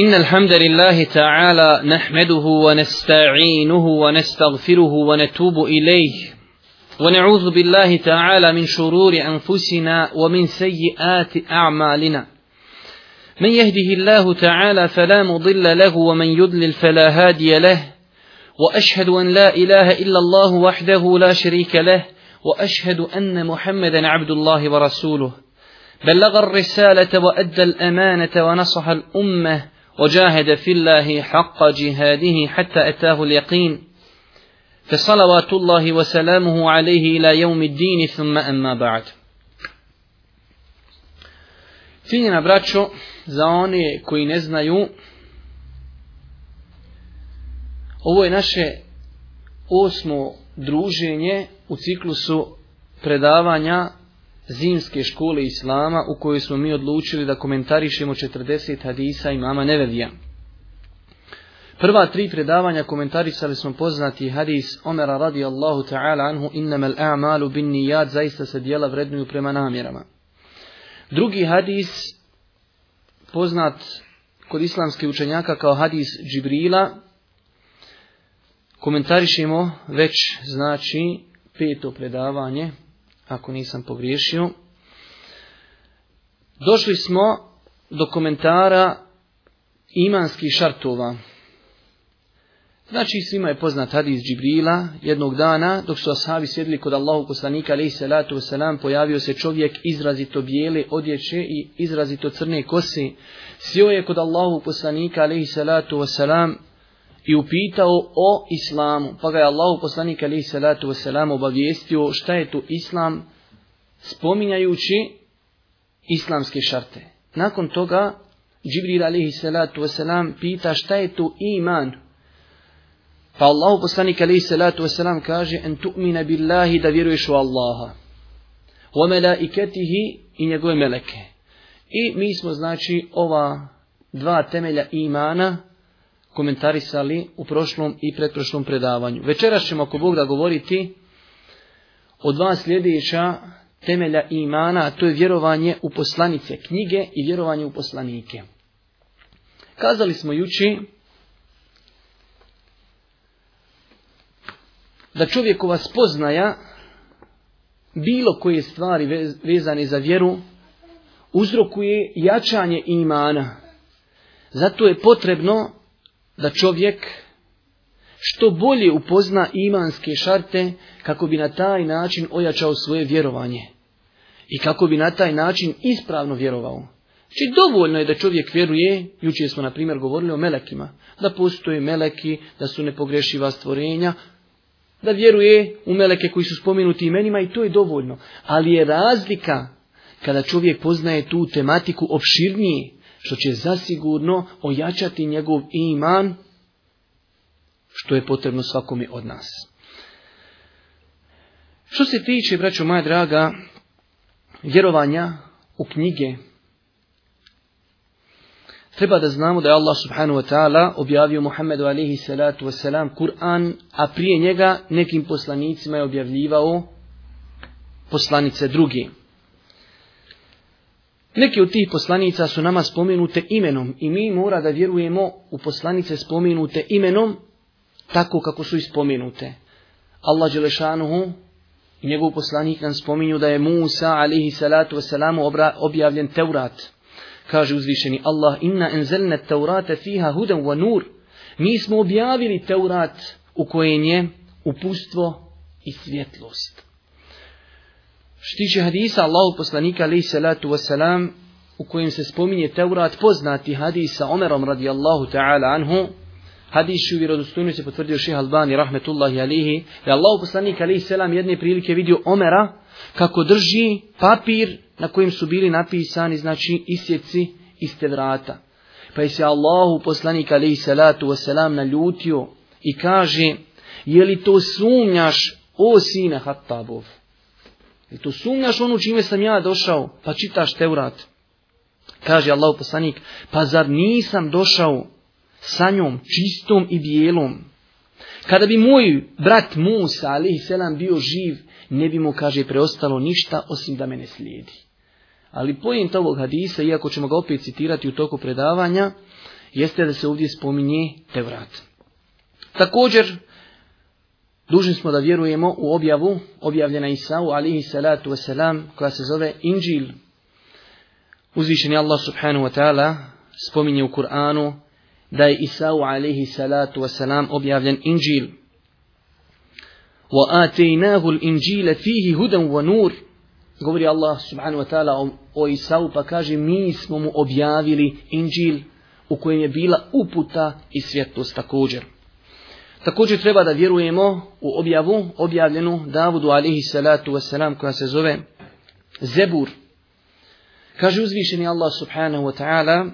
إن الحمد لله تعالى نحمده ونستعينه ونستغفره ونتوب إليه ونعوذ بالله تعالى من شرور أنفسنا ومن سيئات أعمالنا من يهده الله تعالى فلا مضل له ومن يضلل فلا هادي له وأشهد أن لا إله إلا الله وحده لا شريك له وأشهد أن محمدا عبد الله ورسوله بلغ الرسالة وأدى الأمانة ونصح الأمة وجاهد في الله حق جهاده حتى أتاه اليقين فصلوات الله وسلامه عليه إلى يوم الدين ثم أما بعد Cijenjena braćo, za one koji ne znaju, ovo je naše osmo druženje u ciklusu predavanja zimske škole Islama u kojoj smo mi odlučili da komentarišemo 40 hadisa imama Nevedija. Prva tri predavanja komentarisali smo poznati hadis Omera radijallahu ta'ala anhu innamal a'malu bin nijad zaista se dijela vrednuju prema namjerama. Drugi hadis poznat kod islamskih učenjaka kao hadis Džibrila komentarišemo već znači peto predavanje ako nisam pogriješio. Došli smo do komentara imanskih šartova. Znači svima je poznat hadis Džibrila, jednog dana dok su ashabi sjedili kod Allahu poslanika alaihi salatu wasalam, pojavio se čovjek izrazito bijele odjeće i izrazito crne kose. Sjeo je kod Allahu poslanika alaihi salatu wasalam i upitao o islamu, pa ga je Allahu poslanik alaihi salatu obavijestio šta je tu islam, spominjajući islamske šarte. Nakon toga Džibril alaihi salatu wasalam pita šta je tu iman, pa Allah poslanik alaihi salatu wasalam kaže en tu'mina billahi da vjeruješ u Allaha, o melaiketihi i njegove meleke. I mi smo znači ova dva temelja imana komentarisali u prošlom i pretprošlom predavanju. Večeras ćemo ako Bog da govoriti o dva sljedeća temelja imana, a to je vjerovanje u poslanice knjige i vjerovanje u poslanike. Kazali smo juči da čovjekova spoznaja bilo koje stvari vezane za vjeru uzrokuje jačanje imana. Zato je potrebno da čovjek što bolje upozna imanske šarte kako bi na taj način ojačao svoje vjerovanje i kako bi na taj način ispravno vjerovao. Znači dovoljno je da čovjek vjeruje, jučer smo na primjer govorili o melekima, da postoje meleki, da su nepogrešiva stvorenja, da vjeruje u meleke koji su spomenuti imenima i to je dovoljno. Ali je razlika kada čovjek poznaje tu tematiku opširnije, što će zasigurno ojačati njegov iman, što je potrebno svakome od nas. Što se tiče, braćo moja draga, vjerovanja u knjige, treba da znamo da je Allah subhanahu wa ta'ala objavio Muhammedu alihi salatu wa Kur'an, a prije njega nekim poslanicima je objavljivao poslanice drugi. Neki od tih poslanica su nama spomenute imenom i mi mora da vjerujemo u poslanice spomenute imenom tako kako su i spomenute. Allah Đelešanuhu i njegov poslanik nam spominju da je Musa alihi salatu obra objavljen Teurat. Kaže uzvišeni Allah, inna enzelne Teurate fiha hudem wa nur. Mi smo objavili Teurat u kojem je upustvo i svjetlost. Što tiče hadisa Allahu poslanika alaihi salatu wasalam, u kojem se spominje Teurat, poznati hadisa Omerom radijallahu ta'ala anhu, Hadis u vjerodostojnosti se potvrdio Šeha Albani rahmetullahi alihi, da Allahu poslanik alihi selam jedne prilike vidio Omera kako drži papir na kojem su bili napisani znači isjeci te vrata. Pa je se Allahu poslanik alihi salatu wasalam naljutio i kaže, je li to sumnjaš o sine Hattabov? Jel tu sumnjaš ono čime sam ja došao? Pa čitaš Teurat. Kaže Allah poslanik, pa zar nisam došao sa njom čistom i bijelom? Kada bi moj brat Musa, ali selam, bio živ, ne bi mu, kaže, preostalo ništa osim da mene slijedi. Ali pojent ovog hadisa, iako ćemo ga opet citirati u toku predavanja, jeste da se ovdje spominje Teurat. Također, dužni smo da vjerujemo u objavu objavljena Isau alihi salatu wasalam koja se zove Inđil. Uzvišeni Allah subhanahu wa ta'ala spominje u Kur'anu da je Isau alihi salatu wasalam objavljen Inđil. وَآتَيْنَاهُ الْإِنْجِيلَ فِيهِ هُدًا Govori Allah subhanahu wa ta'ala o, o Isau pa kaže mi smo mu objavili Inđil u kojem je bila uputa i svjetlost također. Također treba da vjerujemo u objavu objavljenu Davudu alihi salatu wasalam koja se zove Zebur. Kaže uzvišeni Allah subhanahu wa ta'ala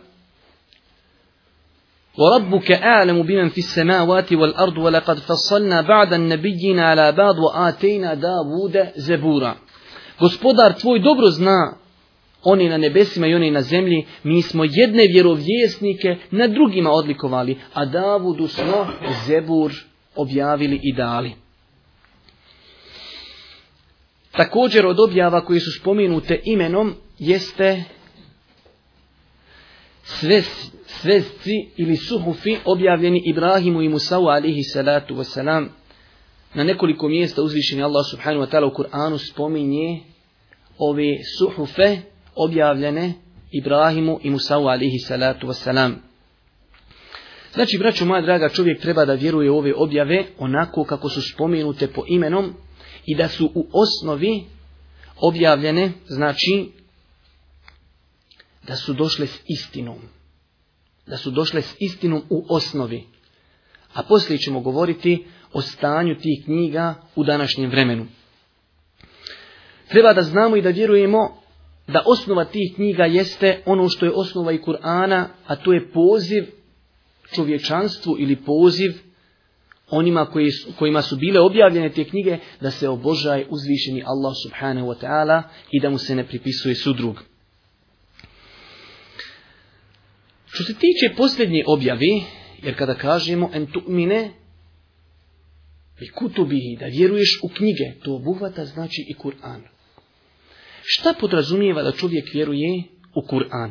وربك أعلم بمن في السماوات والأرض ولقد فصلنا بعد النبيين على بعض وآتينا داود زبورا Gospodar tvoj dobro zna oni na nebesima i oni na zemlji, mi smo jedne vjerovjesnike na drugima odlikovali, a Davudu smo Zebur objavili i dali. Također od objava koje su spomenute imenom jeste svez, svezci ili suhufi objavljeni Ibrahimu i Musau alihi salatu wasalam. Na nekoliko mjesta uzvišeni Allah subhanahu wa ta'ala u Kur'anu spominje ove suhufe objavljene Ibrahimu i Musa'u alihi salatu wasalam. Znači, braću moja draga, čovjek treba da vjeruje u ove objave onako kako su spomenute po imenom i da su u osnovi objavljene, znači, da su došle s istinom. Da su došle s istinom u osnovi. A poslije ćemo govoriti o stanju tih knjiga u današnjem vremenu. Treba da znamo i da vjerujemo da osnova tih knjiga jeste ono što je osnova i Kur'ana, a to je poziv čovječanstvu ili poziv onima koji, kojima su bile objavljene te knjige, da se obožaje uzvišeni Allah subhanahu wa ta'ala i da mu se ne pripisuje sudrug. Što se tiče posljednje objavi, jer kada kažemo en tu'mine bi da vjeruješ u knjige, to obuhvata znači i Kur'an. Šta podrazumijeva da čovjek vjeruje u Kur'an?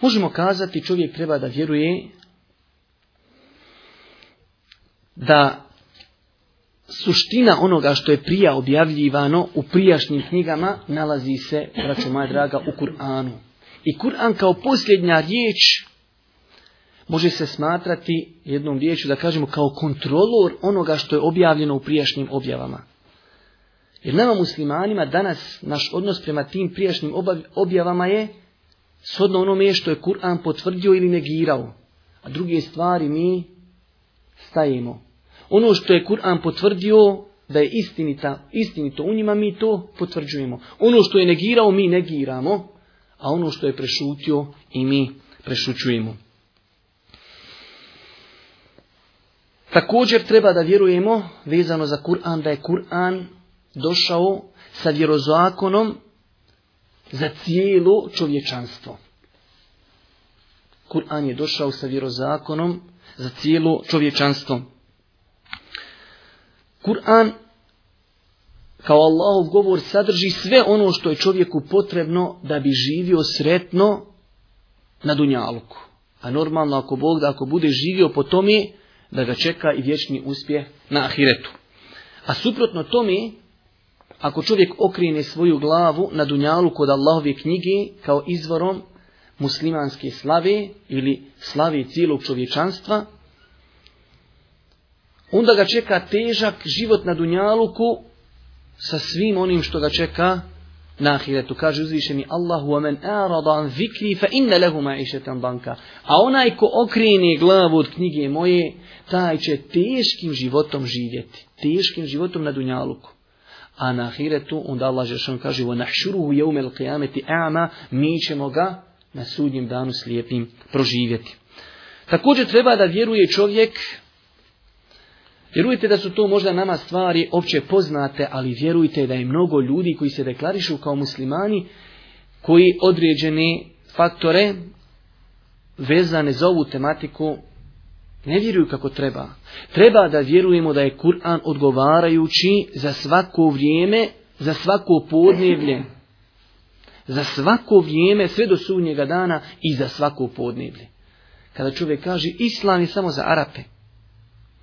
Možemo kazati čovjek treba da vjeruje da suština onoga što je prija objavljivano u prijašnjim knjigama nalazi se, braćo moja draga, u Kur'anu. I Kur'an kao posljednja riječ može se smatrati jednom riječju da kažemo kao kontrolor onoga što je objavljeno u prijašnjim objavama. Jer nama muslimanima danas naš odnos prema tim prijašnjim objavama je shodno onome što je Kur'an potvrdio ili negirao. A druge stvari mi stajemo. Ono što je Kur'an potvrdio da je istinita, istinito u njima, mi to potvrđujemo. Ono što je negirao, mi negiramo, a ono što je prešutio i mi prešućujemo. Također treba da vjerujemo, vezano za Kur'an, da je Kur'an došao sa vjerozakonom za cijelo čovječanstvo. Kur'an je došao sa vjerozakonom za cijelo čovječanstvo. Kur'an kao Allahov govor sadrži sve ono što je čovjeku potrebno da bi živio sretno na dunjaluku. A normalno ako Bog da ako bude živio po tome da ga čeka i vječni uspjeh na ahiretu. A suprotno tome ako čovjek okrene svoju glavu na dunjalu kod Allahove knjige kao izvorom muslimanske slave ili slave cijelog čovječanstva, onda ga čeka težak život na dunjaluku sa svim onim što ga čeka na ahiretu. Kaže uzvišeni Allahu amen, a aradan vikri, fa inne lehu išetan banka. A onaj ko okrene glavu od knjige moje, taj će teškim životom živjeti. Teškim životom na dunjaluku a na ahiretu onda Allah Žešan kaže وَنَحْشُرُهُ je الْقِيَامَةِ ameti Mi ćemo ga na sudnjem danu slijepim proživjeti. Također treba da vjeruje čovjek, vjerujte da su to možda nama stvari opće poznate, ali vjerujte da je mnogo ljudi koji se deklarišu kao muslimani, koji određene faktore vezane za ovu tematiku ne vjeruju kako treba. Treba da vjerujemo da je Kur'an odgovarajući za svako vrijeme, za svako podnevlje. Za svako vrijeme, sve do sudnjega dana i za svako podnevlje. Kada čovjek kaže Islam je samo za Arape.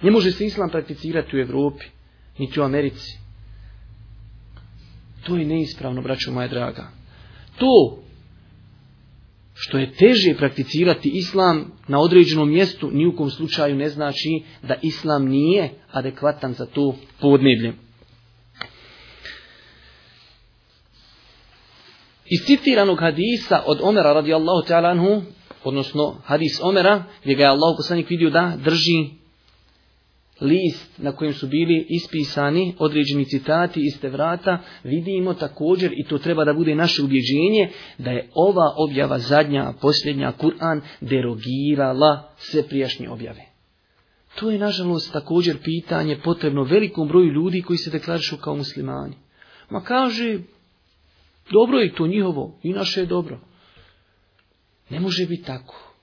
Ne može se Islam prakticirati u Europi, niti u Americi. To je neispravno, braćo moja draga. To što je teže prakticirati islam na određenom mjestu, ni slučaju ne znači da islam nije adekvatan za to podneblje. Iz citiranog hadisa od Omera radijallahu ta'ala anhu, odnosno hadis Omera, gdje ga je Allah poslanik vidio da drži list na kojem su bili ispisani određeni citati iz vrata, vidimo također, i to treba da bude naše ubjeđenje, da je ova objava zadnja, posljednja, Kur'an, derogirala sve prijašnje objave. To je, nažalost, također pitanje potrebno velikom broju ljudi koji se deklarišu kao muslimani. Ma kaže, dobro je to njihovo, i naše je dobro. Ne može biti tako.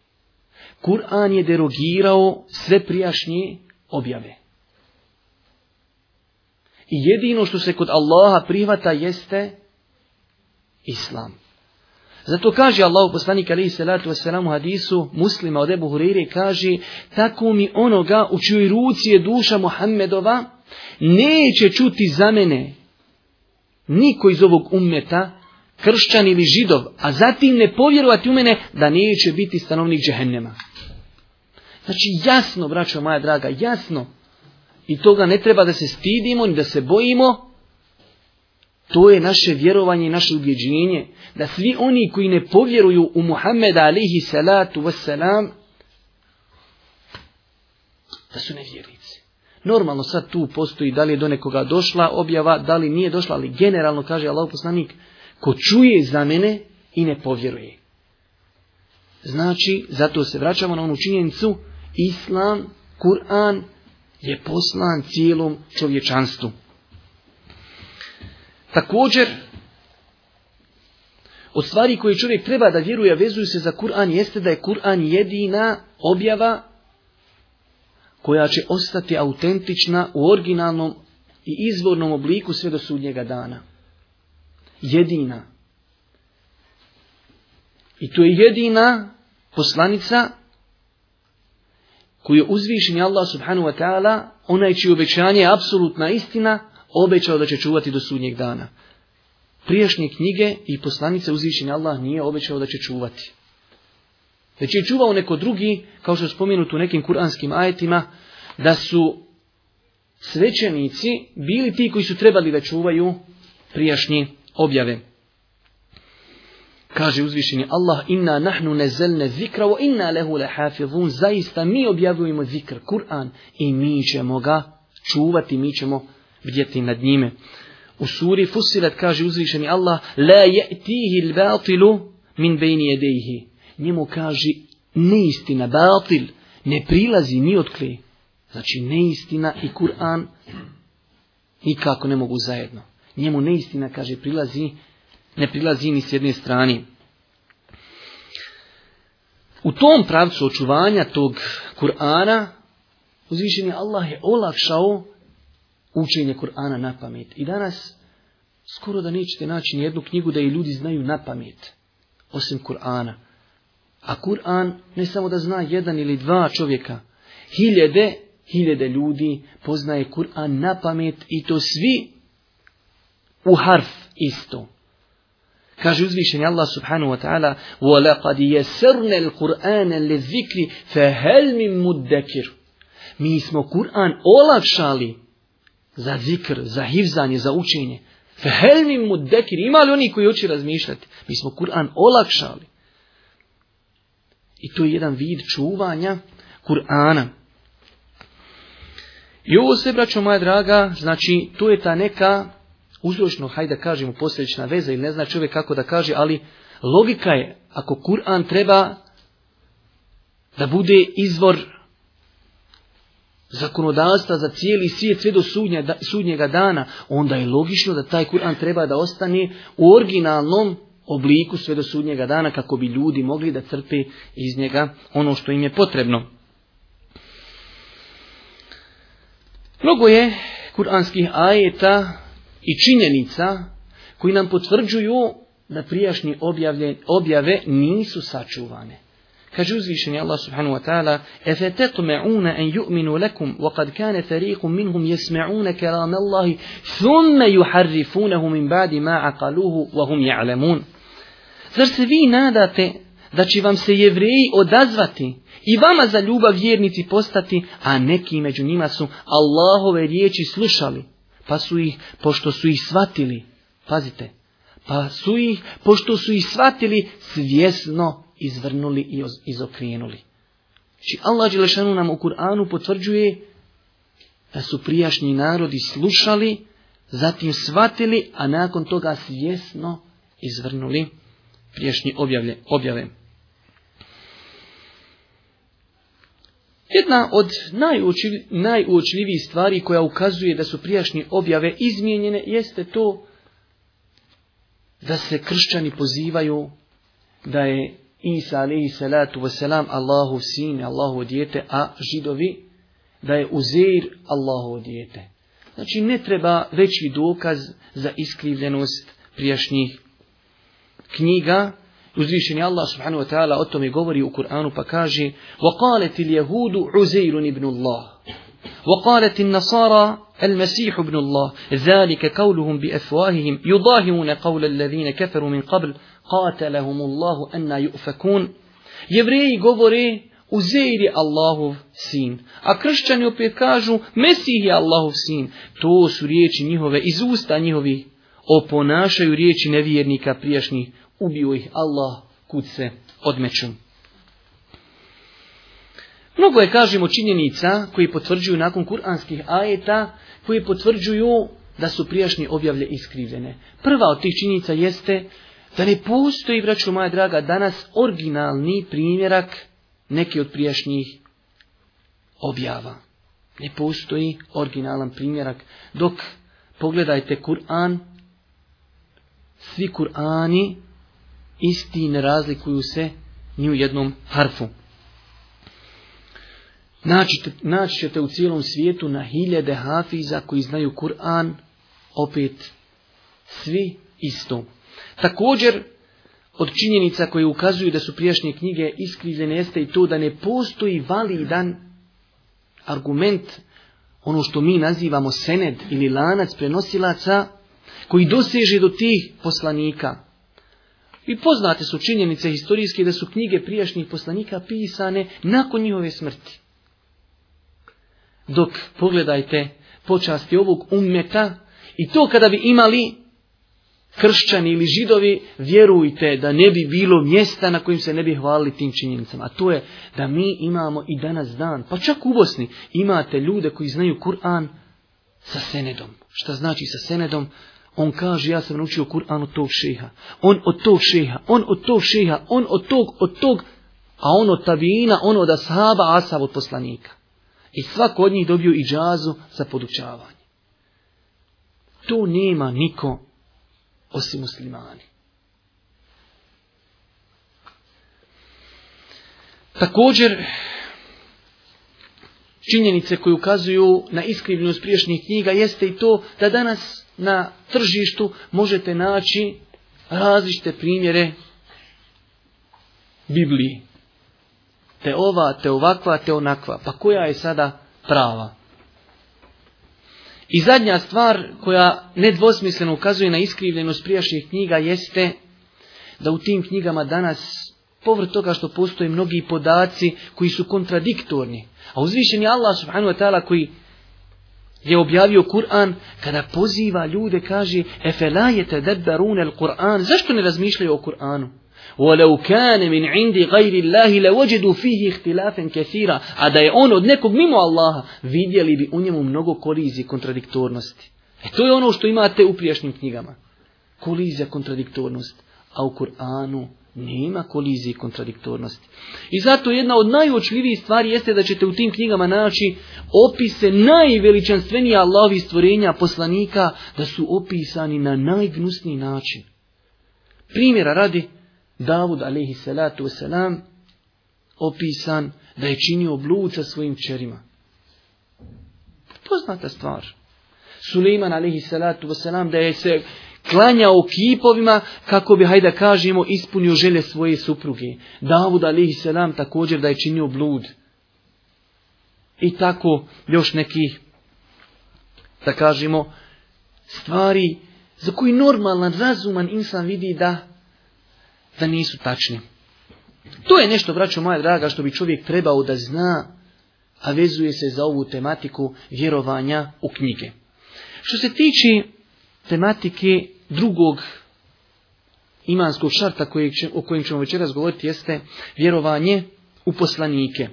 Kur'an je derogirao sve prijašnje objave. I jedino što se kod Allaha prihvata jeste Islam. Zato kaže Allah poslanik alaihi salatu wasalam hadisu muslima od Ebu Hurire kaže tako mi onoga u čoj ruci je duša Muhammedova neće čuti za mene niko iz ovog ummeta kršćan ili židov, a zatim ne povjerovati u mene da neće biti stanovnik džehennema. Znači jasno, braćo moja draga, jasno. I toga ne treba da se stidimo ni da se bojimo. To je naše vjerovanje i naše ubjeđenje. Da svi oni koji ne povjeruju u Muhammeda alihi salatu wasalam, da su nevjernici. Normalno sad tu postoji da li je do nekoga došla objava, da li nije došla, ali generalno kaže Allah poslanik, ko čuje za mene i ne povjeruje. Znači, zato se vraćamo na onu činjenicu Islam, Kur'an je poslan cijelom čovječanstvu. Također, od stvari koje čovjek treba da vjeruje, vezuju se za Kur'an, jeste da je Kur'an jedina objava koja će ostati autentična u originalnom i izvornom obliku sve do sudnjega dana. Jedina. I to je jedina poslanica koju je uzvišen Allah subhanahu wa ta'ala, onaj čije obećanje je apsolutna istina, obećao da će čuvati do sudnjeg dana. Prijašnje knjige i poslanice uzvišen Allah nije obećao da će čuvati. Već je čuvao neko drugi, kao što je spomenuto u nekim kuranskim ajetima, da su svećenici bili ti koji su trebali da čuvaju prijašnje objave. Kaže uzvišeni Allah, inna nahnu nezelne zikra, wa inna lehu lehafizun, zaista mi objavljujemo zikr, Kur'an, i mi ćemo ga čuvati, mi ćemo vidjeti nad njime. U suri Fusilat kaže uzvišeni Allah, la je'tihi l-batilu min bejni jedejhi. Njemu kaže neistina, batil, ne prilazi ni otkli. Znači neistina i Kur'an nikako ne mogu zajedno. Njemu neistina, kaže, prilazi ne prilazi ni s jedne strane. U tom pravcu očuvanja tog Kur'ana uzvišen je Allah je olakšao učenje Kur'ana na pamet. I danas skoro da nećete naći ni jednu knjigu da i ljudi znaju na pamet, osim Kur'ana. A Kur'an ne samo da zna jedan ili dva čovjeka, hiljede, hiljede ljudi poznaje Kur'an na pamet i to svi u harf isto. Kaže uzvišenje Allah subhanahu wa ta'ala وَلَقَدْ يَسَرْنَ الْقُرْآنَ لِذِكْرِ فَهَلْ مُدَّكِرُ Mi smo Kur'an olakšali za zikr, za hivzanje, za učenje. فَهَلْ Ima li oni koji hoće razmišljati? Mi smo Kur'an olakšali. I to je jedan vid čuvanja Kur'ana. I ovo sve, braćo moja draga, znači, to je ta neka uzročno, hajde kažemo, posljedična veza ili ne zna čovjek kako da kaže, ali logika je, ako Kur'an treba da bude izvor zakonodavstva za cijeli svijet sve do sudnjega, sudnjega dana, onda je logično da taj Kur'an treba da ostane u originalnom obliku sve do sudnjega dana kako bi ljudi mogli da crpe iz njega ono što im je potrebno. Mnogo je kuranskih ajeta i činjenica koji nam potvrđuju da prijašnje objave, objave nisu sačuvane. Kaže uzvišeni Allah subhanahu wa ta'ala أَفَتَطْمَعُونَ أَنْ wa لَكُمْ وَقَدْ كَانَ minhum مِّنْهُمْ يَسْمَعُونَ كَلَامَ اللَّهِ ثُمَّ min badi ma مَا wa hum يَعْلَمُونَ Zar se vi nadate da će vam se jevreji odazvati i vama za ljubav vjernici postati, a neki među njima su Allahove riječi slušali pa su ih, pošto su ih shvatili, pazite, pa su ih, pošto su ih shvatili, svjesno izvrnuli i izokrenuli. Znači Allah Đelešanu nam u Kur'anu potvrđuje da su prijašnji narodi slušali, zatim shvatili, a nakon toga svjesno izvrnuli prijašnji objavlje, objave. Jedna od najuočljivijih stvari koja ukazuje da su prijašnje objave izmijenjene jeste to da se kršćani pozivaju da je Isa alaihi salatu wasalam Allahu sin, Allahu dijete, a židovi da je Uzeir Allahu dijete. Znači ne treba veći dokaz za iskrivljenost prijašnjih knjiga Uzvišeni Allah subhanahu wa ta'ala o tome govori u Kur'anu pa kaže وَقَالَتِ الْيَهُودُ عُزَيْرٌ ibn Allah وَقَالَتِ النَّصَارَى الْمَسِيحُ ibn Allah ذَلِكَ قَوْلُهُمْ بِأَفْوَاهِهِمْ يُضَاهِمُونَ قَوْلَ الَّذِينَ كَفَرُوا مِنْ قَبْلِ قَاتَلَهُمُ اللَّهُ أَنَّا يُؤْفَكُونَ Jevreji govore Uzeir je Allahov sin. A kršćani opet kažu Mesih je Allahov sin. To su riječi njihove iz usta njihovih. Oponašaju riječi nevjernika prijašnjih ubio ih Allah kud se odmeću. Mnogo je, kažemo, činjenica koji potvrđuju nakon kuranskih ajeta, koji potvrđuju da su prijašnje objavlje iskrivljene. Prva od tih činjenica jeste da ne postoji, vraću moja draga, danas originalni primjerak neke od prijašnjih objava. Ne postoji originalan primjerak. Dok pogledajte Kur'an, svi Kur'ani isti ne razlikuju se ni u jednom harfu. Naći, ćete u cijelom svijetu na hiljade hafiza koji znaju Kur'an, opet svi isto. Također, od činjenica koje ukazuju da su prijašnje knjige iskrizene jeste i to da ne postoji validan argument, ono što mi nazivamo sened ili lanac prenosilaca, koji doseže do tih poslanika. I poznate su činjenice historijske da su knjige prijašnjih poslanika pisane nakon njihove smrti. Dok pogledajte počasti ovog ummeta i to kada bi imali kršćani ili židovi, vjerujte da ne bi bilo mjesta na kojim se ne bi hvalili tim činjenicama. A to je da mi imamo i danas dan, pa čak u Bosni imate ljude koji znaju Kur'an sa senedom. Šta znači sa senedom? On kaže, ja sam naučio Kur'an od tog šeha. On od tog šeha, on od tog šeha, on od tog, od tog, a on od tabijina, on od ashaba, asab od poslanika. I svako od njih dobio i džazu za podučavanje. To nema niko osim muslimani. Također, činjenice koje ukazuju na iskrivljenost priješnjih knjiga jeste i to da danas na tržištu možete naći različite primjere Bibliji. Te ova, te ovakva, te onakva. Pa koja je sada prava? I zadnja stvar koja nedvosmisleno ukazuje na iskrivljenost prijašnjih knjiga jeste da u tim knjigama danas povrt toga što postoje mnogi podaci koji su kontradiktorni. A je Allah subhanahu wa ta'ala koji je objavio Kur'an, kada poziva ljude, kaže, efelajete dedarun el Kur'an, zašto ne razmišljaju o Kur'anu? ولو كان من عِنْدِ غير الله u فيه كثيرا A da je on od nekog mimo Allaha, vidjeli bi u njemu mnogo kolizi kontradiktornosti. E to je ono što imate u prijašnjim knjigama. Kolizija, kontradiktornost. A u Kur'anu nema kolizije i kontradiktornosti. I zato jedna od najuočljivijih stvari jeste da ćete u tim knjigama naći opise najveličanstvenija Allahovi stvorenja poslanika da su opisani na najgnusniji način. Primjera radi Davud alaihi salatu wasalam opisan da je činio blud sa svojim čerima. Poznata stvar. Suleiman alaihi salatu wasalam da je se klanjao kipovima kako bi, hajde kažemo, ispunio želje svoje supruge. Davud alihi selam također da je činio blud. I tako još neki da kažemo, stvari za koji normalan, razuman insan vidi da, da nisu tačni. To je nešto, braćo moja draga, što bi čovjek trebao da zna, a vezuje se za ovu tematiku vjerovanja u knjige. Što se tiče tematike drugog imanskog šarta kojeg o kojem ćemo večeras govoriti jeste vjerovanje u poslanike.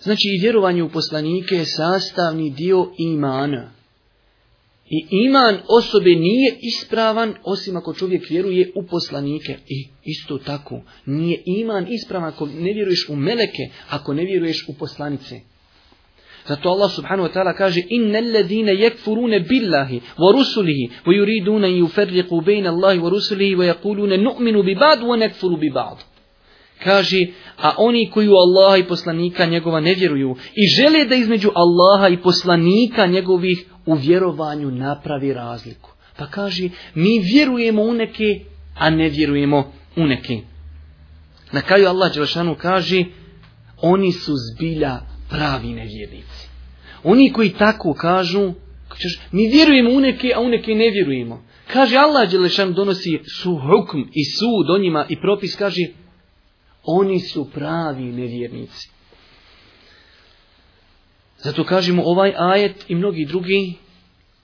Znači i vjerovanje u poslanike je sastavni dio imana. I iman osobe nije ispravan osim ako čovjek vjeruje u poslanike. I isto tako, nije iman ispravan ako ne vjeruješ u meleke, ako ne vjeruješ u poslanice. Zato Allah subhanahu wa ta'ala kaže innal ladina yakfuruna billahi wa rusulihi wa yuriduna an yufarriqu bayna Allahi wa rusulihi wa yaquluna nu'minu bi ba'd wa nakfuru bi ba'd. Kaže, a oni koji u Allaha i poslanika njegova ne vjeruju i žele da između Allaha i poslanika njegovih u vjerovanju napravi razliku. Pa kaže, mi vjerujemo u neke, a ne vjerujemo u neke. Na kraju Allah Đelšanu kaže, oni su zbilja pravi nevjernici. Oni koji tako kažu, kažeš, mi vjerujemo u neke, a u neke ne vjerujemo. Kaže Allah Đelešan donosi su hukm i sud o njima i propis kaže oni su pravi nevjernici. Zato kažemo ovaj ajet i mnogi drugi,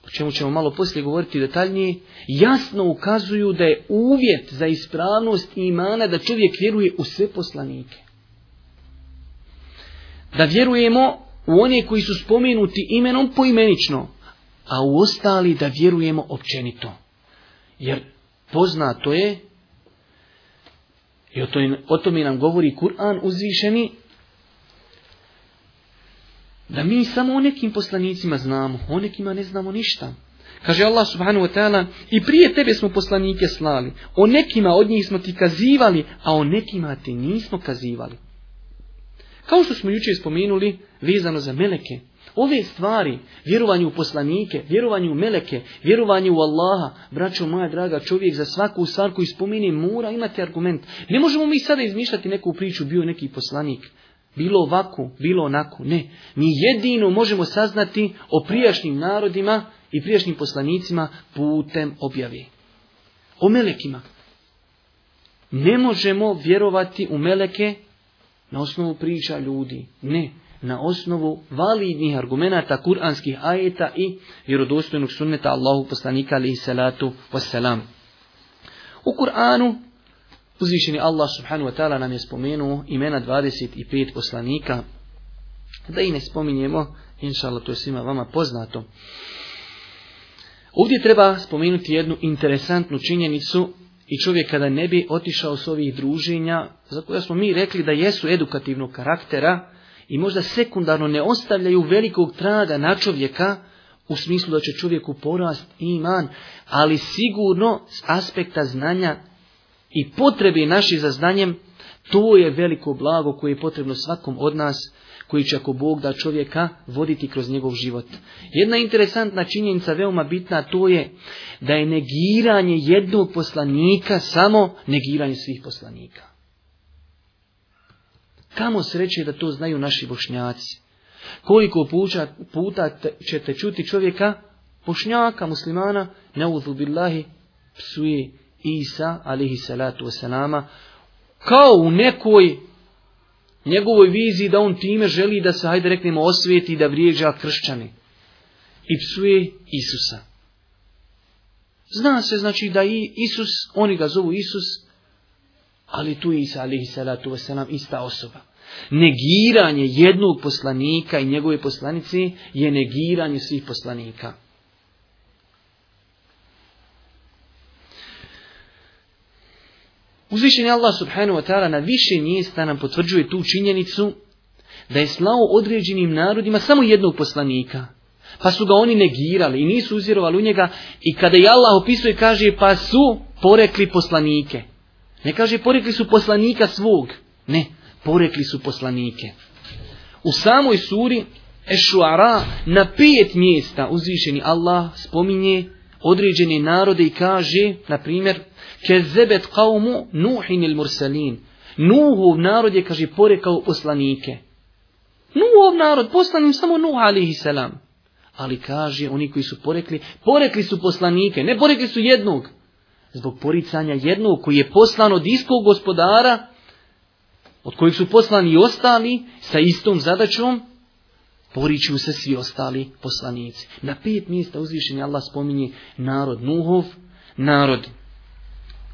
o čemu ćemo malo poslije govoriti detaljnije, jasno ukazuju da je uvjet za ispravnost imana da čovjek vjeruje u sve poslanike da vjerujemo u one koji su spomenuti imenom poimenično, a u ostali da vjerujemo općenito. Jer poznato je, i o tome, o tome nam govori Kur'an uzvišeni, da mi samo o nekim poslanicima znamo, o nekima ne znamo ništa. Kaže Allah subhanahu wa ta'ala, i prije tebe smo poslanike slali, o nekima od njih smo ti kazivali, a o nekima ti nismo kazivali. Kao što smo jučer spomenuli vezano za meleke, ove stvari, vjerovanje u poslanike, vjerovanje u meleke, vjerovanje u Allaha, braćo moja draga, čovjek za svaku stvar koju spomeni mora imati argument. Ne možemo mi sada izmišljati neku priču, bio neki poslanik. Bilo ovako, bilo onako, ne. Mi jedino možemo saznati o prijašnjim narodima i prijašnjim poslanicima putem objavi. O melekima. Ne možemo vjerovati u meleke na osnovu priča ljudi, ne, na osnovu validnih argumenata kuranskih ajeta i vjerodostojnog sunneta Allahu poslanika alaihi salatu wasalam. U Kur'anu uzvišeni Allah subhanahu wa ta'ala nam je spomenuo imena 25 poslanika, da i ne spominjemo, inšallah to je svima vama poznato. Ovdje treba spomenuti jednu interesantnu činjenicu i čovjek kada ne bi otišao s ovih druženja, za koja smo mi rekli da jesu edukativnog karaktera i možda sekundarno ne ostavljaju velikog traga na čovjeka, u smislu da će čovjeku porast iman, ali sigurno s aspekta znanja i potrebi naših za znanjem, to je veliko blago koje je potrebno svakom od nas koji će ako Bog da čovjeka voditi kroz njegov život. Jedna interesantna činjenica, veoma bitna, to je da je negiranje jednog poslanika samo negiranje svih poslanika. Kamo sreće da to znaju naši bošnjaci? Koliko puta ćete čuti čovjeka, bošnjaka, muslimana, neuzu billahi, psuje Isa, alihi salatu wasalama, kao u nekoj njegovoj viziji da on time želi da se, hajde reknemo, osvijeti da vrijeđa kršćani. I psuje Isusa. Zna se, znači, da i Isus, oni ga zovu Isus, ali tu Isa, alihi salatu nam ista osoba. Negiranje jednog poslanika i njegove poslanice je negiranje svih poslanika. Uzvišen je Allah subhanahu wa ta'ala na više mjesta nam potvrđuje tu činjenicu da je slao određenim narodima samo jednog poslanika. Pa su ga oni negirali i nisu uzirovali u njega. I kada je Allah opisuje kaže pa su porekli poslanike. Ne kaže porekli su poslanika svog. Ne, porekli su poslanike. U samoj suri Ešuara na pet mjesta uzvišeni Allah spominje određene narode i kaže, na primjer, Kezebet kaumu nuhin il mursalin. Nuhov narod je, kaže, porekao poslanike. Nuhov narod, poslanim samo Nuh alihi selam. Ali kaže, oni koji su porekli, porekli su poslanike, ne porekli su jednog. Zbog poricanja jednog koji je poslan od iskog gospodara, od kojeg su poslani i ostali, sa istom zadaćom, poriču se svi ostali poslanici. Na pet mjesta uzvišenja Allah spominje narod Nuhov, narod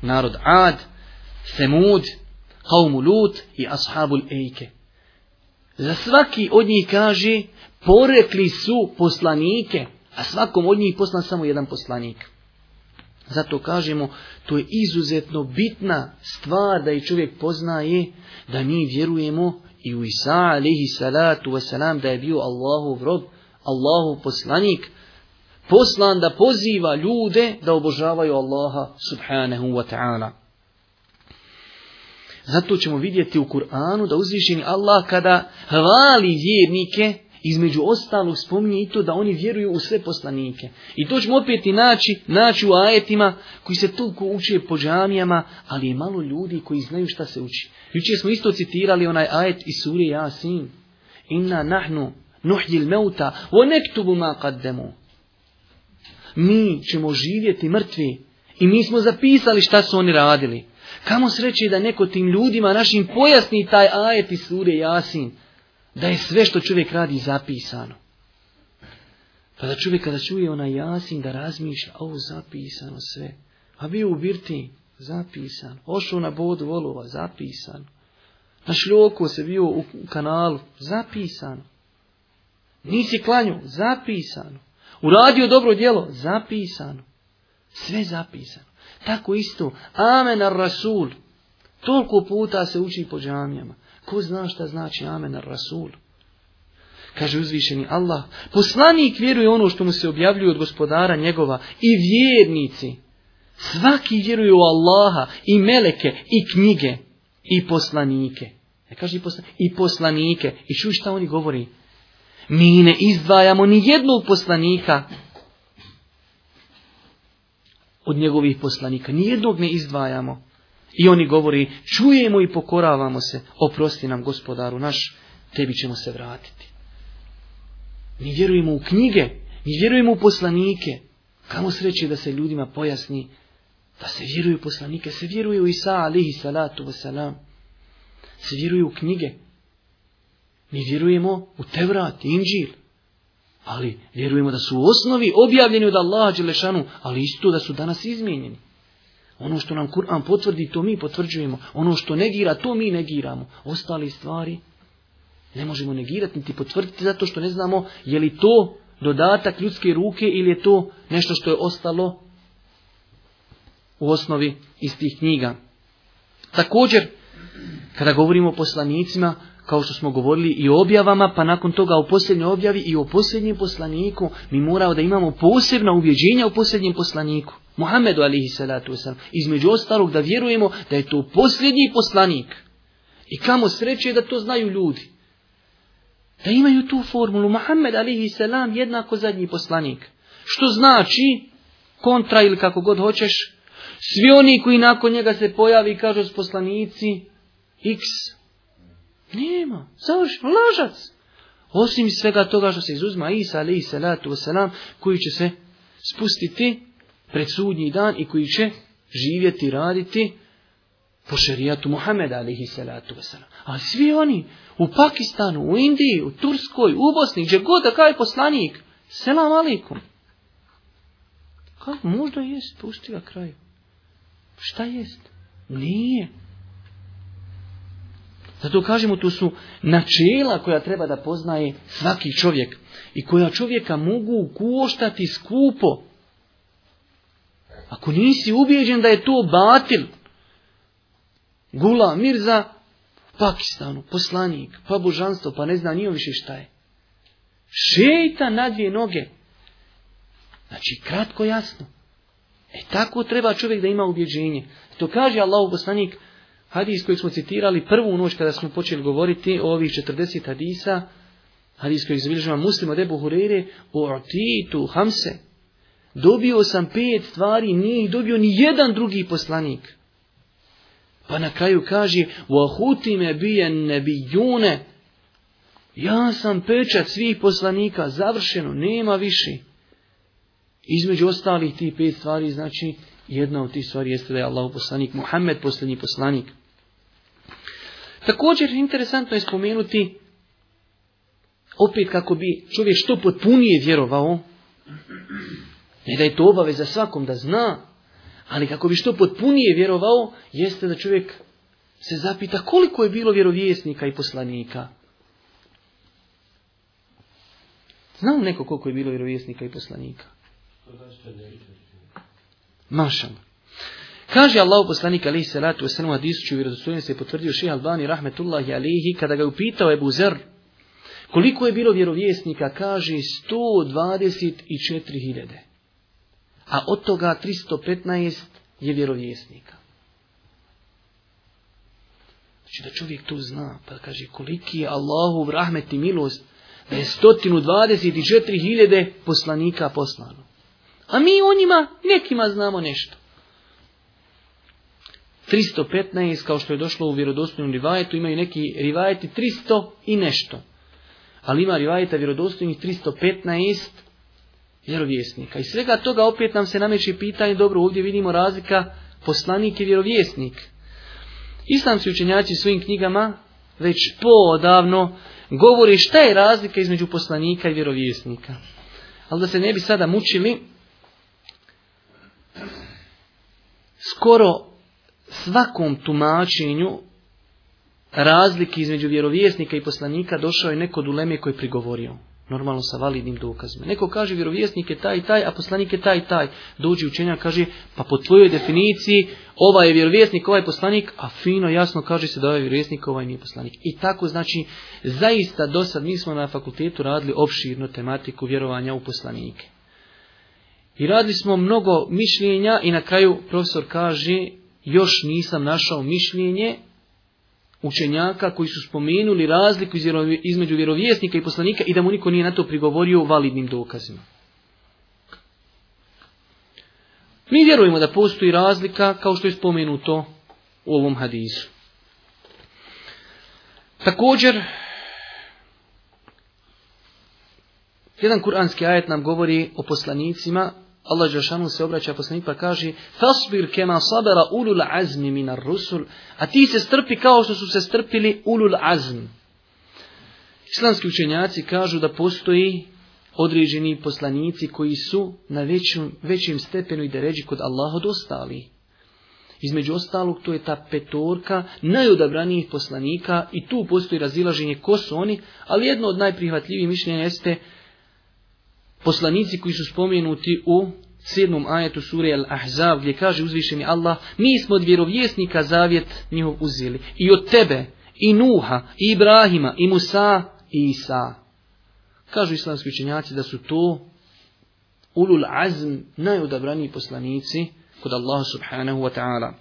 narod Ad, Semud, Haumulut i Ashabul Ejke. Za svaki od njih kaže, porekli su poslanike, a svakom od njih poslan samo jedan poslanik. Zato kažemo, to je izuzetno bitna stvar da i čovjek poznaje da mi vjerujemo i u Isa alaihi salatu wasalam da je bio Allahov rob, Allahov poslanik, poslan da poziva ljude da obožavaju Allaha subhanahu wa ta'ala. Zato ćemo vidjeti u Kur'anu da uzvišeni Allah kada hvali vjernike, između ostalog spominje i to da oni vjeruju u sve poslanike. I to ćemo opet i naći, naći u ajetima koji se toliko uče po džamijama, ali je malo ljudi koji znaju šta se uči. Jučer smo isto citirali onaj ajet iz suri Yasin. Inna nahnu nuhjil meuta, o nektubu ma kaddemu mi ćemo živjeti mrtvi. I mi smo zapisali šta su oni radili. Kamo sreće da neko tim ljudima našim pojasni taj ajet i sure Jasin. Da je sve što čovjek radi zapisano. Pa da čovjek kada čuje onaj Jasin da razmišlja, ovo zapisano sve. A bio u Birti, zapisano. Ošao na bodu volova, zapisano. Na šljoku se bio u kanalu, zapisano. Nisi klanju, zapisano. Uradio dobro djelo, zapisano. Sve zapisano. Tako isto, amen ar rasul. Toliko puta se uči po džamijama. Ko zna šta znači amen ar rasul? Kaže uzvišeni Allah, poslanik vjeruje ono što mu se objavljuje od gospodara njegova i vjernici. Svaki vjeruje u Allaha i meleke i knjige i poslanike. Ne kaže i, poslanike. I čuj šta oni govori. Mi ne izdvajamo ni jednog poslanika od njegovih poslanika. Nijednog ne izdvajamo. I oni govori, čujemo i pokoravamo se. Oprosti nam gospodaru naš, tebi ćemo se vratiti. Mi vjerujemo u knjige, mi vjerujemo u poslanike. Kamo sreće da se ljudima pojasni da se vjeruju poslanike, se vjeruju u Isa alihi salatu wasalam. Se vjeruju u knjige, mi vjerujemo u Tevrat, Inđil. Ali vjerujemo da su u osnovi objavljeni od Allaha Đelešanu, ali isto da su danas izmijenjeni. Ono što nam Kur'an potvrdi, to mi potvrđujemo. Ono što negira, to mi negiramo. Ostali stvari ne možemo negirati niti potvrditi zato što ne znamo je li to dodatak ljudske ruke ili je to nešto što je ostalo u osnovi iz tih knjiga. Također, kada govorimo o poslanicima, kao što smo govorili i o objavama, pa nakon toga o posljednjoj objavi i o posljednjem poslaniku, mi moramo da imamo posebna uvjeđenja u posljednjem poslaniku. Muhammedu alihi salatu wasalam. Između ostalog da vjerujemo da je to posljednji poslanik. I kamo sreće da to znaju ljudi. Da imaju tu formulu. Muhammed alihi salam jednako zadnji poslanik. Što znači, kontra ili kako god hoćeš, svi oni koji nakon njega se pojavi i kažu s poslanici, x nema, Završi. lažac. Osim svega toga što se izuzma Isa, ali salatu wasalam, koji će se spustiti pred sudnji dan i koji će živjeti, raditi po šerijatu Muhameda, alihi salatu wasalam. A svi oni u Pakistanu, u Indiji, u Turskoj, u Bosni, gdje god da kaj poslanik, selam alaikum Kako možda jest, spustila ga kraju. Šta jest? Nije. Zato kažemo tu su načela koja treba da poznaje svaki čovjek i koja čovjeka mogu koštati skupo. Ako nisi ubijeđen da je to batil, Gula Mirza, Pakistanu, poslanik, pa božanstvo, pa ne zna nije više šta je. Šeta na dvije noge. Znači, kratko jasno. E tako treba čovjek da ima ubjeđenje. To kaže Allah poslanik, hadis koji smo citirali prvu noć kada smo počeli govoriti o ovih 40 hadisa, hadis koji izbilježava muslima debu Hurere, o Hamse, dobio sam pet stvari, nije dobio ni jedan drugi poslanik. Pa na kraju kaže, ne ne nebijune, ja sam pečat svih poslanika, završeno, nema više. Između ostalih tih pet stvari, znači, jedna od tih stvari jeste da je Allah poslanik, Muhammed posljednji poslanik. Također interesantno je spomenuti opet kako bi čovjek što potpunije vjerovao, ne da je to obaveza svakom da zna, ali kako bi što potpunije vjerovao, jeste da čovjek se zapita koliko je bilo vjerovjesnika i poslanika. Znam neko koliko je bilo vjerovjesnika i poslanika? Znači Mašamo. Kaže Allah poslanik alaihi salatu wasalam u i vjerodostojno se potvrdio Ših Albani rahmetullahi alaihi kada ga je upitao Ebu Zer koliko je bilo vjerovjesnika kaže 124.000 a od toga 315 je vjerovjesnika. Znači da čovjek to zna pa kaže koliki je Allahu rahmet i milost da je 124.000 poslanika poslano. A mi o njima nekima znamo nešto. 315, kao što je došlo u vjerodostojnom rivajetu, imaju neki rivajeti 300 i nešto. Ali ima rivajeta vjerodostojnih 315 vjerovjesnika. I svega toga opet nam se nameće pitanje, dobro, ovdje vidimo razlika poslanik i vjerovjesnik. Islamski učenjaci svojim knjigama već poodavno govori šta je razlika između poslanika i vjerovjesnika. Ali da se ne bi sada mučili, skoro svakom tumačenju razlike između vjerovjesnika i poslanika došao je neko duleme koji je prigovorio. Normalno sa validnim dokazima. Neko kaže vjerovjesnik je taj i taj, a poslanik je taj i taj. Dođe učenja kaže, pa po tvojoj definiciji ovaj je vjerovjesnik, ovaj je poslanik, a fino jasno kaže se da ovaj je vjerovjesnik, ovaj nije poslanik. I tako znači, zaista do sad mi smo na fakultetu radili opširnu tematiku vjerovanja u poslanike. I radili smo mnogo mišljenja i na kraju profesor kaže, još nisam našao mišljenje učenjaka koji su spomenuli razliku između vjerovjesnika i poslanika i da mu niko nije na to prigovorio validnim dokazima. Mi vjerujemo da postoji razlika kao što je spomenuto u ovom hadisu. Također, jedan kuranski ajet nam govori o poslanicima Allah Đelšanu se obraća poslanik pa kaže Fasbir kema sabera ulul azmi minar rusul. A ti se strpi kao što su se strpili ulul azm. Islamski učenjaci kažu da postoji određeni poslanici koji su na većim, većim stepenu i ređi kod Allah od ostali. Između ostalog, to je ta petorka najodabranijih poslanika i tu postoji razilaženje ko su oni, ali jedno od najprihvatljivijih mišljenja jeste poslanici koji su spomenuti u sedmom ajetu sure Al-Ahzab gdje kaže uzvišeni Allah mi smo od vjerovjesnika zavjet njihov uzeli i od tebe i Nuha i Ibrahima i Musa i Isa. Kažu islamski učenjaci da su to ulul azm najodabraniji poslanici kod Allaha subhanahu wa ta'ala.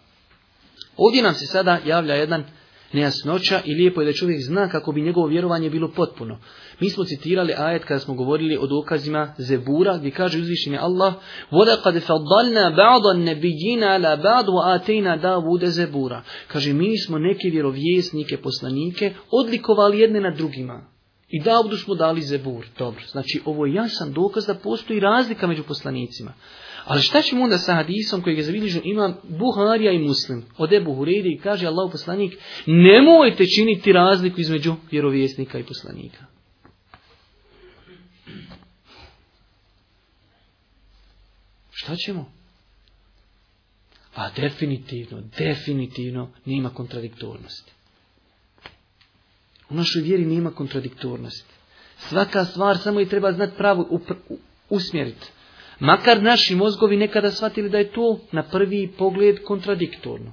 Ovdje nam se sada javlja jedan nejasnoća i lijepo je da čovjek zna kako bi njegovo vjerovanje bilo potpuno. Mi smo citirali ajet kada smo govorili o dokazima Zebura gdje kaže uzvišeni Allah وَلَقَدْ فَضَّلْنَا بَعْضَ la عَلَى بَعْضُ da دَاوُدَ Zebura. Kaže mi smo neke vjerovjesnike, poslanike odlikovali jedne na drugima. I Davudu smo dali Zebur. Dobro, znači ovo je jasan dokaz da postoji razlika među poslanicima. Ali šta ćemo onda sa hadisom kojeg je zabilježio imam Buharija i Muslim ode Ebu i kaže Allah poslanik nemojte činiti razliku između vjerovjesnika i poslanika. Šta ćemo? A definitivno, definitivno nema kontradiktornosti. U našoj vjeri nema kontradiktornosti. Svaka stvar samo i treba znati pravo usmjeriti. Makar naši mozgovi nekada shvatili da je to na prvi pogled kontradiktorno.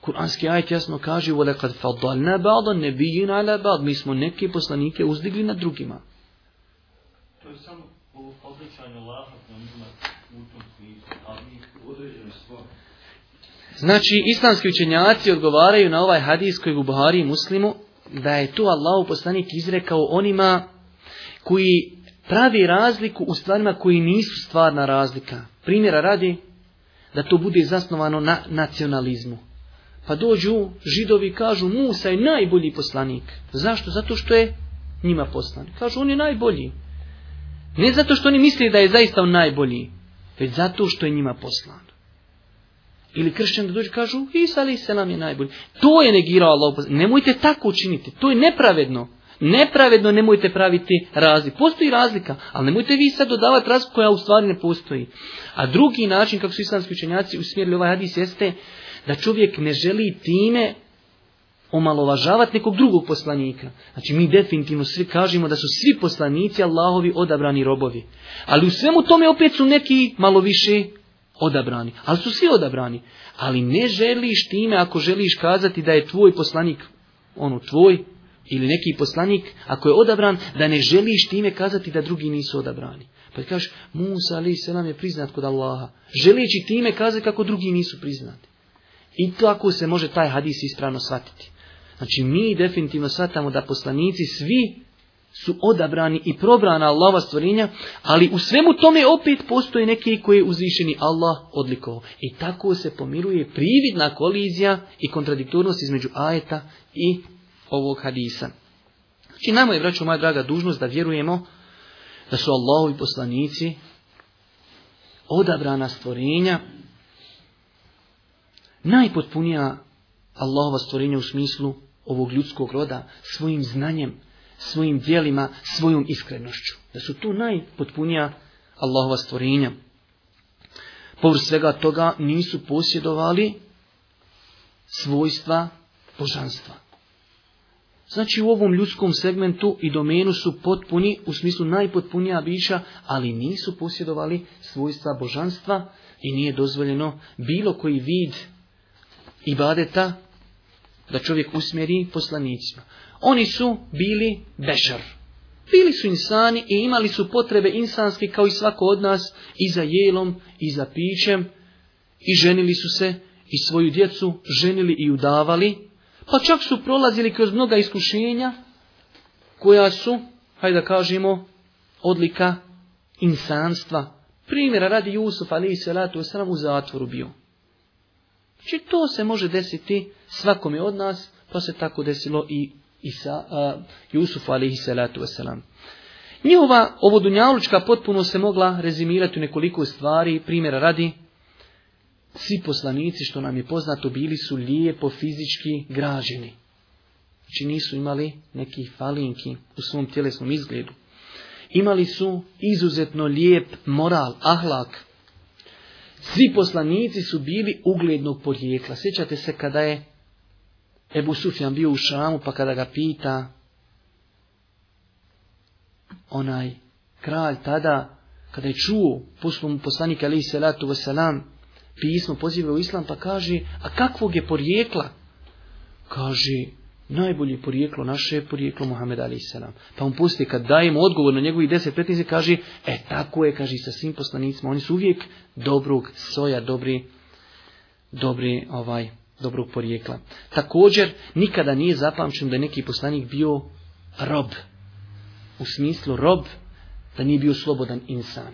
Kur'anski ajet jasno kaže وَلَقَدْ فَضَّلْنَا بَعْضَ نَبِيِّنَ Mi smo neke poslanike uzdigli na drugima. Znači, islamski učenjaci odgovaraju na ovaj hadis koji u Buhari muslimu, da je tu Allahu poslanik izrekao onima koji pravi razliku u stvarima koji nisu stvarna razlika. Primjera radi da to bude zasnovano na nacionalizmu. Pa dođu židovi kažu Musa je najbolji poslanik. Zašto? Zato što je njima poslan. Kažu on je najbolji. Ne zato što oni misle da je zaista on najbolji, već zato što je njima poslan. Ili kršćani da dođu kažu Isa ali se nam je najbolji. To je negirao Allah. Nemojte tako učiniti. To je nepravedno. Nepravedno nemojte praviti razlik. Postoji razlika, ali nemojte vi sad dodavati razliku koja u stvari ne postoji. A drugi način kako su islamski učenjaci usmjerili ovaj hadis jeste da čovjek ne želi time omalovažavati nekog drugog poslanika. Znači mi definitivno svi kažemo da su svi poslanici Allahovi odabrani robovi. Ali u svemu tome opet su neki malo više odabrani. Ali su svi odabrani. Ali ne želiš time ako želiš kazati da je tvoj poslanik ono tvoj ili neki poslanik, ako je odabran, da ne želiš time kazati da drugi nisu odabrani. Pa ti kažeš, Musa ali se nam je priznat kod Allaha. želići time kazati kako drugi nisu priznati. I tako se može taj hadis ispravno shvatiti. Znači mi definitivno shvatamo da poslanici svi su odabrani i probrana Allahova stvorenja, ali u svemu tome opet postoje neki koji je uzvišeni Allah odlikovao. I tako se pomiruje prividna kolizija i kontradiktornost između ajeta i ovog hadisa. Znači nama je, braćo moja draga, dužnost da vjerujemo da su Allahovi poslanici odabrana stvorenja, najpotpunija Allahova stvorenja u smislu ovog ljudskog roda, svojim znanjem, svojim djelima, svojom iskrenošću. Da su tu najpotpunija Allahova stvorenja. Povr svega toga nisu posjedovali svojstva božanstva. Znači u ovom ljudskom segmentu i domenu su potpuni, u smislu najpotpunija bića, ali nisu posjedovali svojstva božanstva i nije dozvoljeno bilo koji vid i badeta da čovjek usmjeri poslanicima. Oni su bili bešar. Bili su insani i imali su potrebe insanske kao i svako od nas i za jelom i za pićem i ženili su se i svoju djecu ženili i udavali pa čak su prolazili kroz mnoga iskušenja koja su, hajde da kažemo, odlika insanstva. Primjera radi Jusuf, ali i salatu u zatvoru bio. Znači to se može desiti svakome od nas, pa se tako desilo i Isa, uh, Jusuf alihi salatu wasalam. Njihova ovodunjalučka potpuno se mogla rezimirati u nekoliko stvari, primjera radi svi poslanici što nam je poznato bili su lijepo fizički građeni. Znači nisu imali neki falinki u svom tjelesnom izgledu. Imali su izuzetno lijep moral, ahlak. Svi poslanici su bili uglednog porijekla. Sjećate se kada je Ebu Sufjan bio u Šamu pa kada ga pita onaj kralj tada kada je čuo poslom poslanika alaihi salatu wasalam pismo poziva u islam pa kaže, a kakvog je porijekla? Kaže, najbolje porijeklo naše je porijeklo Muhammed Ali Pa on pusti kad dajemo odgovor na njegovih 10-15 kaže, e tako je, kaže sa svim poslanicima, oni su uvijek dobrog soja, dobri, dobri ovaj, dobrog porijekla. Također, nikada nije zapamćen da je neki poslanik bio rob. U smislu rob, da nije bio slobodan insan.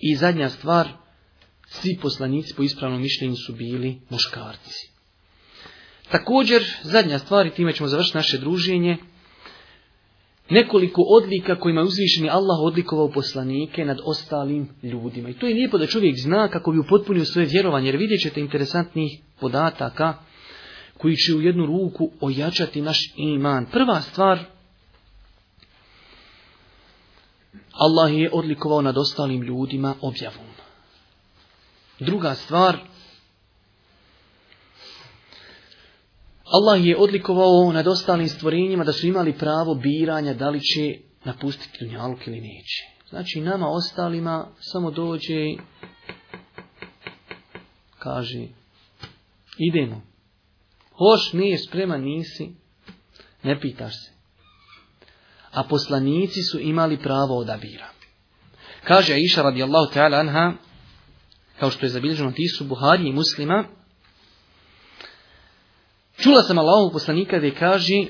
I zadnja stvar, svi poslanici po ispravnom mišljenju su bili muškarci. Također, zadnja stvar i time ćemo završiti naše druženje, nekoliko odlika kojima je uzvišeni Allah odlikovao poslanike nad ostalim ljudima. I to je lijepo da čovjek zna kako bi upotpunio svoje vjerovanje, jer vidjet ćete interesantnih podataka koji će u jednu ruku ojačati naš iman. Prva stvar, Allah je odlikovao nad ostalim ljudima objavom. Druga stvar, Allah je odlikovao nad ostalim stvorenjima da su imali pravo biranja da li će napustiti dunjaluk ili neće. Znači nama ostalima samo dođe i kaže idemo. Hoš nije spreman nisi, ne pitaš se. A poslanici su imali pravo odabira. Kaže Aisha radijallahu ta'ala anha, kao što je zabilježeno tisu Buhari i muslima, čula sam Allahu poslanika da kaže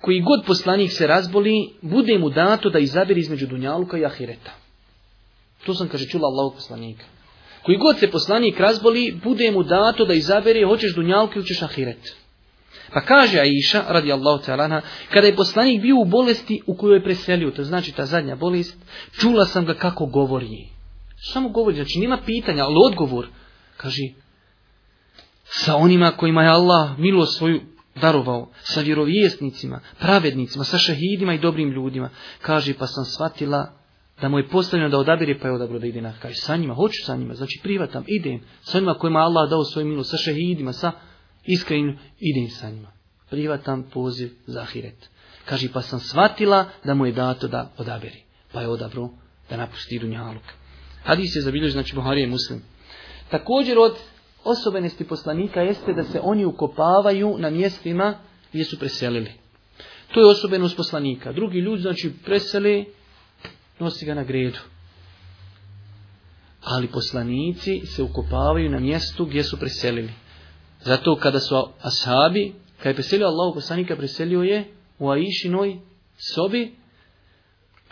koji god poslanik se razboli, bude mu dato da izabiri između Dunjaluka i Ahireta. To sam, kaže, čula Allahu poslanika. Koji god se poslanik razboli, bude mu dato da izabere hoćeš Dunjalku ili hoćeš Ahiret. Pa kaže Aisha, radi Allahu ta'alana, kada je poslanik bio u bolesti u kojoj je preselio, to znači ta zadnja bolest, čula sam ga kako govori. Samo govori, znači nema pitanja, ali odgovor. Kaži, sa onima kojima je Allah milo svoju darovao, sa vjerovjesnicima, pravednicima, sa šahidima i dobrim ljudima. kaži, pa sam shvatila da mu je postavljeno da odabire, pa je odabro da ide na sa njima, hoću sa njima, znači privatam, idem. Sa onima kojima Allah dao svoju milu, sa šahidima, sa iskrenim, idem sa njima. Privatam poziv za Kaži Kaže, pa sam shvatila da mu je dato da odaberi. Pa je odabro da napusti Dunjaluka. Hadis je zabilježen, znači Buhari je Muslim. Također od osobenosti poslanika jeste da se oni ukopavaju na mjestima gdje su preselili. To je osobenost poslanika. Drugi ljudi, znači, preseli, nosi ga na gredu. Ali poslanici se ukopavaju na mjestu gdje su preselili. Zato kada su ashabi, kada je preselio Allah, poslanika, preselio je u Aishinoj sobi,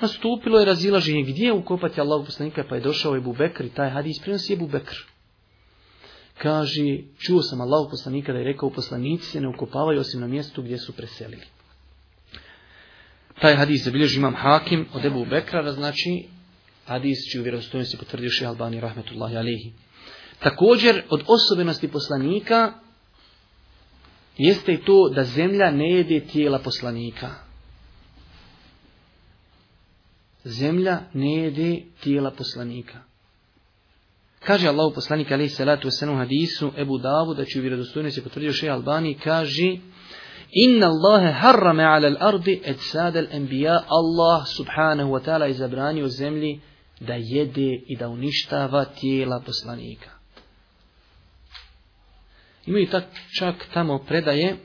nastupilo pa je razilaženje gdje je ukopati Allahu poslanika, pa je došao Ebu Bekr i taj hadis prinosi Ebu Bekr. Kaže, čuo sam Allahu poslanika da je rekao, poslanici se ne ukopavaju osim na mjestu gdje su preselili. Taj hadis zabilježi imam hakim od Ebu Bekra, znači hadis čiju vjerozostojnost potvrdio še Albani rahmetullahi alihi. Također, od osobenosti poslanika jeste i to da zemlja ne jede tijela poslanika zemlja ne jede tijela poslanika. Kaže Allahu poslanik alaih salatu wasalam hadisu Ebu Davu, da će u se potvrdio še Albani, kaže Inna Allahe harrame ala al-ardi et Allah subhanahu wa ta'ala je zabranio zemlji da jede i da uništava tijela poslanika. Imaju tak, čak tamo predaje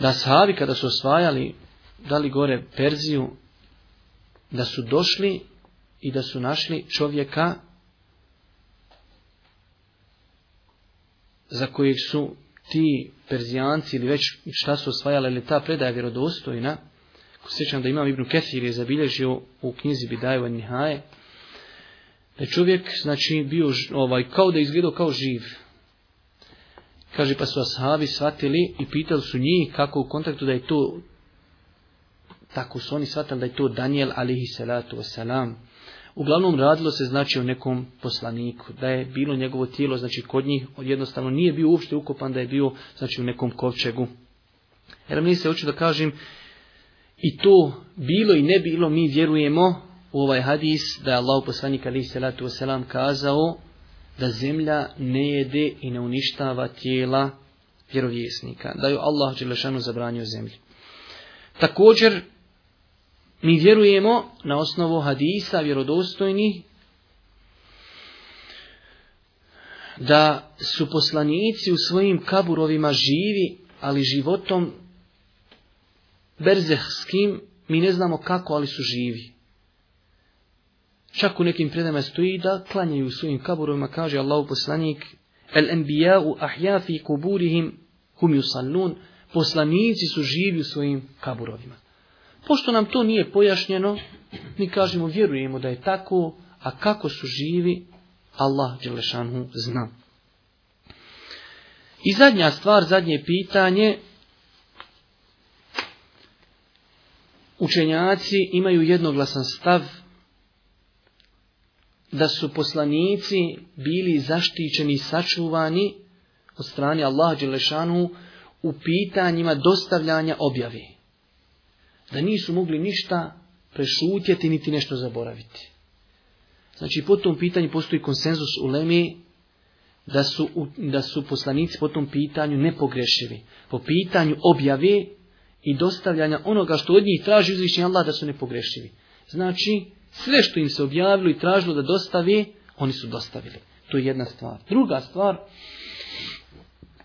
da sahavi kada su osvajali da li gore Perziju, da su došli i da su našli čovjeka za kojeg su ti Perzijanci ili već šta su osvajali, ili ta predaja vjerodostojna, sjećam da imam Ibnu Kefir je zabilježio u knjizi Bidaju Nihaje, da je čovjek znači, bio ovaj, kao da je izgledao kao živ. Kaže, pa su ashabi shvatili i pitali su njih kako u kontaktu da je to tako su oni shvatili da je to Daniel alihi salatu wasalam. Uglavnom radilo se znači o nekom poslaniku, da je bilo njegovo tijelo, znači kod njih jednostavno nije bio uopšte ukopan, da je bio znači u nekom kovčegu. Jer mi se hoću da kažem i to bilo i ne bilo mi vjerujemo u ovaj hadis da je Allah poslanik alihi salatu wasalam kazao da zemlja ne jede i ne uništava tijela vjerovjesnika, da ju Allah Đelešanu zabranio zemlji. Također, mi vjerujemo na osnovu hadisa vjerodostojni da su poslanici u svojim kaburovima živi, ali životom berzehskim mi ne znamo kako, ali su živi. Čak u nekim predama stoji da klanjaju u svojim kaburovima, kaže Allahu poslanik, el u ahjafi kuburihim hum poslanici su živi u svojim kaburovima. Pošto nam to nije pojašnjeno, mi kažemo vjerujemo da je tako, a kako su živi, Allah Đelešanu zna. I zadnja stvar, zadnje pitanje, učenjaci imaju jednoglasan stav da su poslanici bili zaštićeni i sačuvani od strane Allaha Đelešanu u pitanjima dostavljanja objavi da nisu mogli ništa prešutjeti niti nešto zaboraviti. Znači po tom pitanju postoji konsenzus u Lemi da su, da su poslanici po tom pitanju nepogrešivi. Po pitanju objave i dostavljanja onoga što od njih traži uzvišenje Allah da su nepogrešivi. Znači sve što im se objavilo i tražilo da dostavi, oni su dostavili. To je jedna stvar. Druga stvar,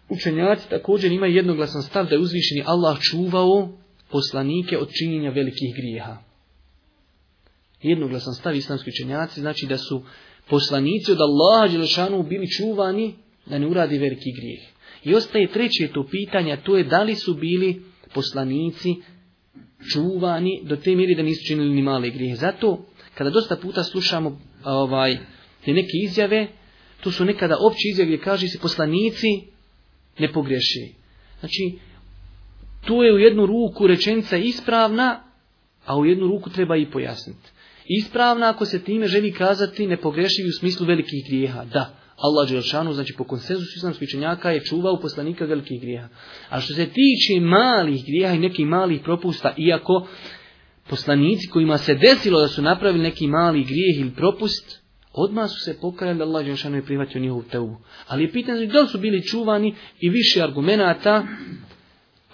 učenjaci također imaju jednoglasan stav da je uzvišeni Allah čuvao poslanike od činjenja velikih grijeha. Jednoglasan stav islamski učenjaci znači da su poslanici od Allaha Đelešanu bili čuvani da ne uradi veliki grijeh. I ostaje treće to pitanje, to je da li su bili poslanici čuvani do te mjeri da nisu činili ni male grijehe. Zato kada dosta puta slušamo ovaj, neke izjave, tu su nekada opće izjave gdje kaže se poslanici ne pogreši Znači, tu je u jednu ruku rečenica ispravna, a u jednu ruku treba i pojasniti. Ispravna ako se time želi kazati nepogrešivi u smislu velikih grijeha. Da, Allah Đelšanu, znači po konsenzusu islamskih čenjaka, je čuvao poslanika velikih grijeha. A što se tiče malih grijeha i nekih malih propusta, iako poslanici kojima se desilo da su napravili neki mali grijeh ili propust, odmah su se pokajali da Allah Đelšanu je prihvatio njihovu tevu. Ali je pitanje da su bili čuvani i više argumenata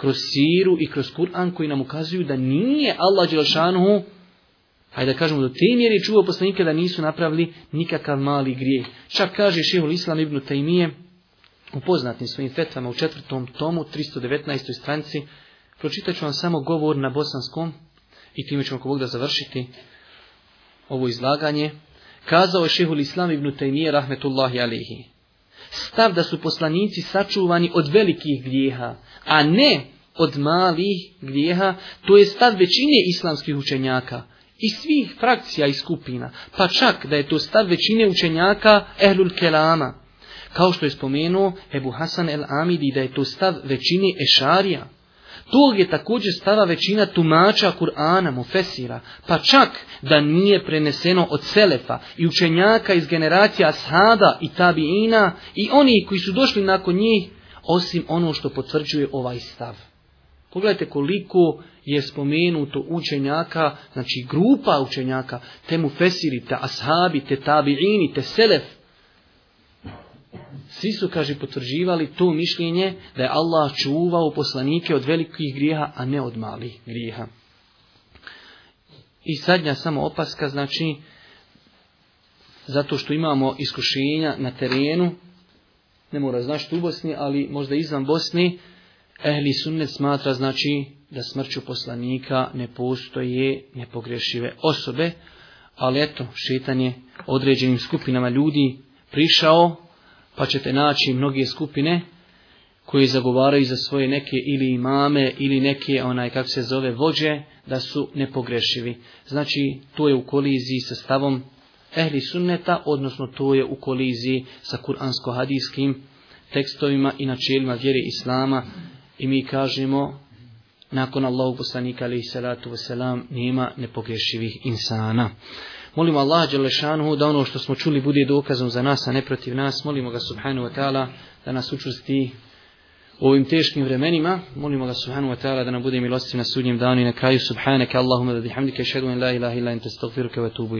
kroz siru i kroz Kur'an koji nam ukazuju da nije Allah Đelšanuhu, hajde da kažemo do te mjeri čuvao poslanike da nisu napravili nikakav mali grijeh. Čak kaže Šehul Islam ibn Taymije u poznatim svojim fetvama u četvrtom tomu, 319. stranci, pročitat ću vam samo govor na bosanskom i time ćemo ako da završiti ovo izlaganje. Kazao je Šehul Islam ibn Taymije rahmetullahi alihi stav da su poslanici sačuvani od velikih grijeha, a ne od malih grijeha, to je stav većine islamskih učenjaka i svih frakcija i skupina, pa čak da je to stav većine učenjaka Ehlul Kelama, kao što je spomenuo Ebu Hasan el Amidi da je to stav većine Ešarija. Tog je također stava većina tumača Kur'ana, Mufesira, pa čak da nije preneseno od Selefa i učenjaka iz generacija Ashaba i Tabiina i oni koji su došli nakon njih, osim ono što potvrđuje ovaj stav. Pogledajte koliko je spomenuto učenjaka, znači grupa učenjaka, te Mufesiri, te Ashabi, te Tabiini, te Selef, svi su, kaže, potvrđivali to mišljenje da je Allah čuvao poslanike od velikih grijeha, a ne od malih grijeha. I sadnja samo opaska, znači, zato što imamo iskušenja na terenu, ne mora značiti u Bosni, ali možda izvan Bosni, ehli sunnet smatra, znači, da smrću poslanika ne postoje nepogrešive osobe, ali eto, šetan je određenim skupinama ljudi prišao pa ćete naći mnoge skupine koji zagovaraju za svoje neke ili imame ili neke onaj kako se zove vođe da su nepogrešivi. Znači to je u koliziji sa stavom ehli sunneta, odnosno to je u koliziji sa kuransko-hadijskim tekstovima i načelima vjere Islama i mi kažemo nakon Allahog poslanika alaihi salatu wasalam nema nepogrešivih insana. Molimo Allah Đelešanhu da ono što smo čuli bude dokazom za nas, a ne protiv nas. Molimo ga Subhanu ta'ala, da nas učusti u ovim teškim vremenima. Molimo ga Subhanu ta'ala, da nam bude milosti na sudnjem danu i na kraju. Subhanaka Allahumma da bihamdika šedu in la ilaha ila ente wa tubu